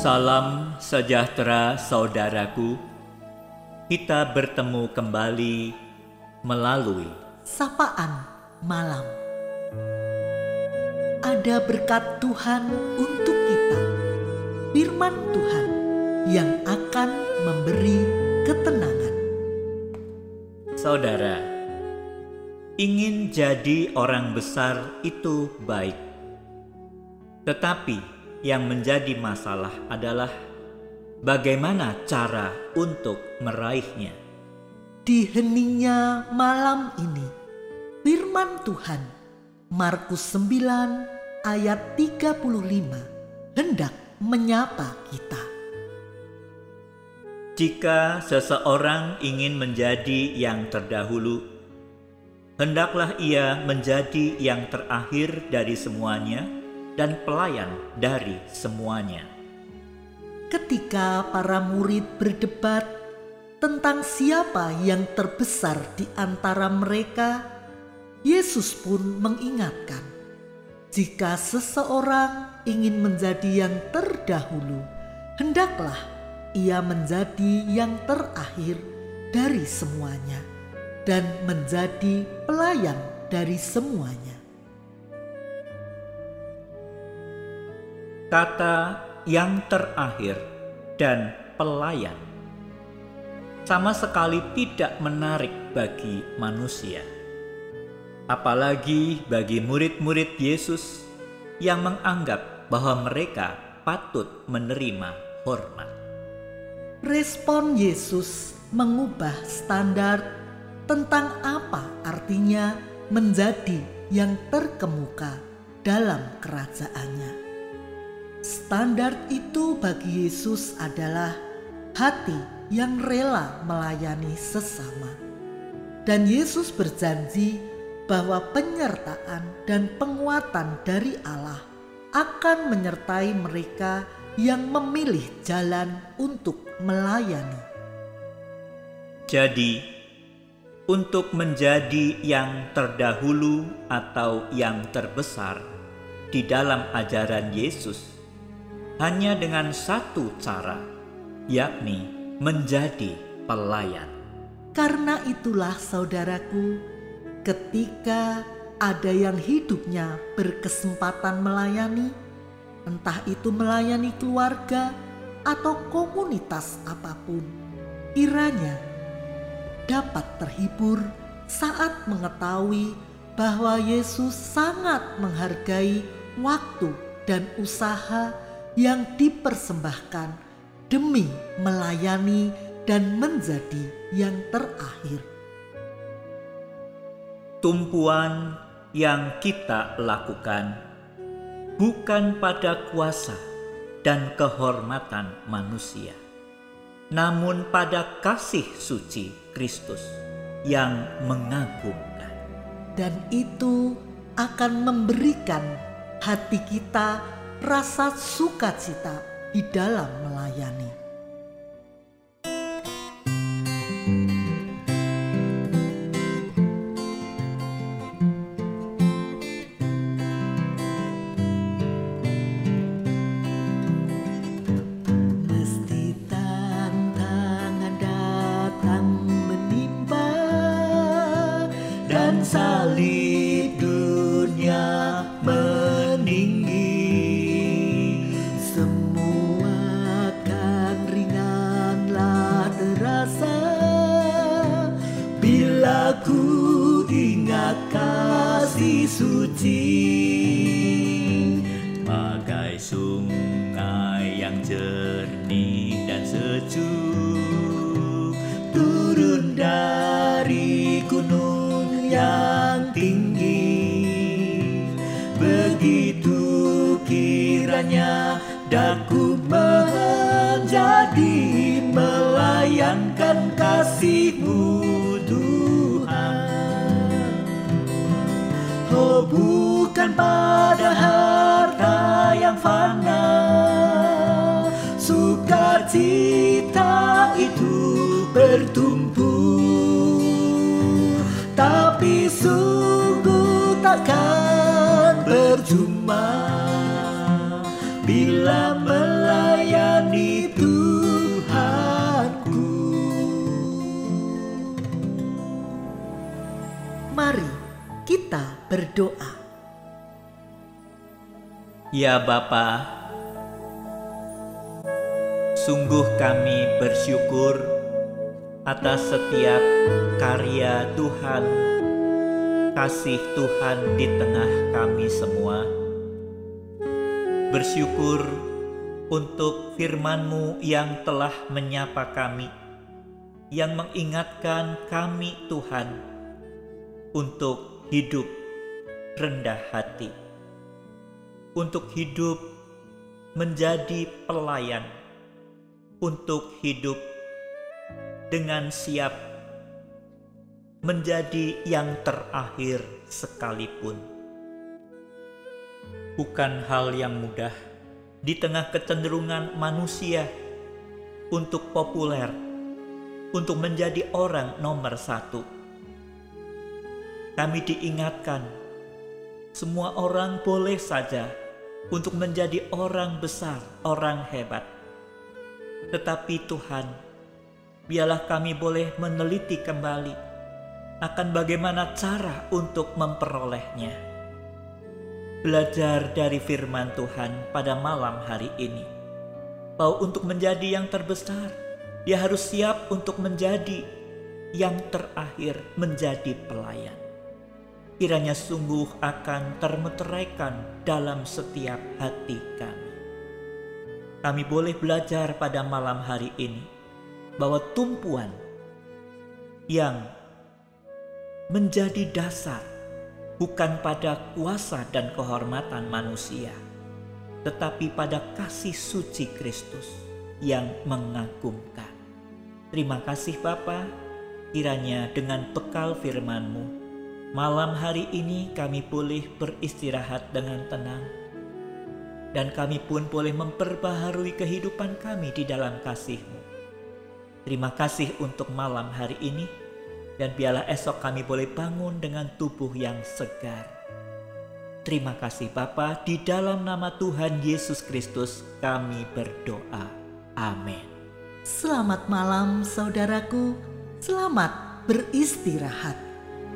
Salam sejahtera saudaraku. Kita bertemu kembali melalui sapaan malam. Ada berkat Tuhan untuk kita. Firman Tuhan yang akan memberi ketenangan. saudara. Ingin jadi orang besar itu baik. Tetapi yang menjadi masalah adalah bagaimana cara untuk meraihnya. Di heningnya malam ini, firman Tuhan Markus 9 ayat 35 hendak menyapa kita. Jika seseorang ingin menjadi yang terdahulu, hendaklah ia menjadi yang terakhir dari semuanya dan pelayan dari semuanya. Ketika para murid berdebat tentang siapa yang terbesar di antara mereka, Yesus pun mengingatkan, jika seseorang ingin menjadi yang terdahulu, hendaklah ia menjadi yang terakhir dari semuanya dan menjadi pelayan dari semuanya. Kata yang terakhir dan pelayan sama sekali tidak menarik bagi manusia, apalagi bagi murid-murid Yesus yang menganggap bahwa mereka patut menerima hormat. Respon Yesus mengubah standar tentang apa artinya menjadi yang terkemuka dalam kerajaannya. Standar itu bagi Yesus adalah hati yang rela melayani sesama. Dan Yesus berjanji bahwa penyertaan dan penguatan dari Allah akan menyertai mereka yang memilih jalan untuk melayani. Jadi, untuk menjadi yang terdahulu atau yang terbesar di dalam ajaran Yesus, hanya dengan satu cara, yakni menjadi pelayan. Karena itulah saudaraku, ketika ada yang hidupnya berkesempatan melayani, entah itu melayani keluarga atau komunitas apa pun, kiranya dapat terhibur saat mengetahui bahwa Yesus sangat menghargai waktu dan usaha yang dipersembahkan demi melayani dan menjadi yang terakhir. Tumpuan yang kita lakukan bukan pada kuasa dan kehormatan manusia, namun pada kasih suci Kristus yang mengagumkan. Dan itu akan memberikan hati kita rasa sukacita di dalam melayani. Kasih suci. Bagai sungai yang jernih dan sejuk turun dari gunung yang tinggi. Begitu kiranya daku menjadi melayankan kasihmu bukan pada harta yang fana. Sukacita itu bertumbuh tapi sungguh takkan percuma bila melayani berdoa. Ya Bapa, sungguh kami bersyukur atas setiap karya Tuhan, kasih Tuhan di tengah kami semua. Bersyukur untuk firman-Mu yang telah menyapa kami, yang mengingatkan kami Tuhan untuk hidup rendah hati untuk hidup menjadi pelayan, untuk hidup dengan siap menjadi yang terakhir sekalipun. Bukan hal yang mudah di tengah kecenderungan manusia untuk populer, untuk menjadi orang nomor satu. Kami diingatkan, semua orang boleh saja untuk menjadi orang besar, orang hebat. Tetapi Tuhan, biarlah kami boleh meneliti kembali akan bagaimana cara untuk memperolehnya. Belajar dari firman Tuhan pada malam hari ini, bahwa untuk menjadi yang terbesar, dia harus siap untuk menjadi yang terakhir, menjadi pelayan kiranya sungguh akan termeteraikan dalam setiap hati kami. Kami boleh belajar pada malam hari ini bahwa tumpuan yang menjadi dasar bukan pada kuasa dan kehormatan manusia, tetapi pada kasih suci Kristus yang mengagumkan. Terima kasih Bapa, kiranya dengan bekal firman-Mu Malam hari ini kami boleh beristirahat dengan tenang dan kami pun boleh memperbaharui kehidupan kami di dalam kasih-Mu. Terima kasih untuk malam hari ini dan biarlah esok kami boleh bangun dengan tubuh yang segar. Terima kasih Bapa, di dalam nama Tuhan Yesus Kristus kami berdoa. Amin. Selamat malam saudaraku, selamat beristirahat.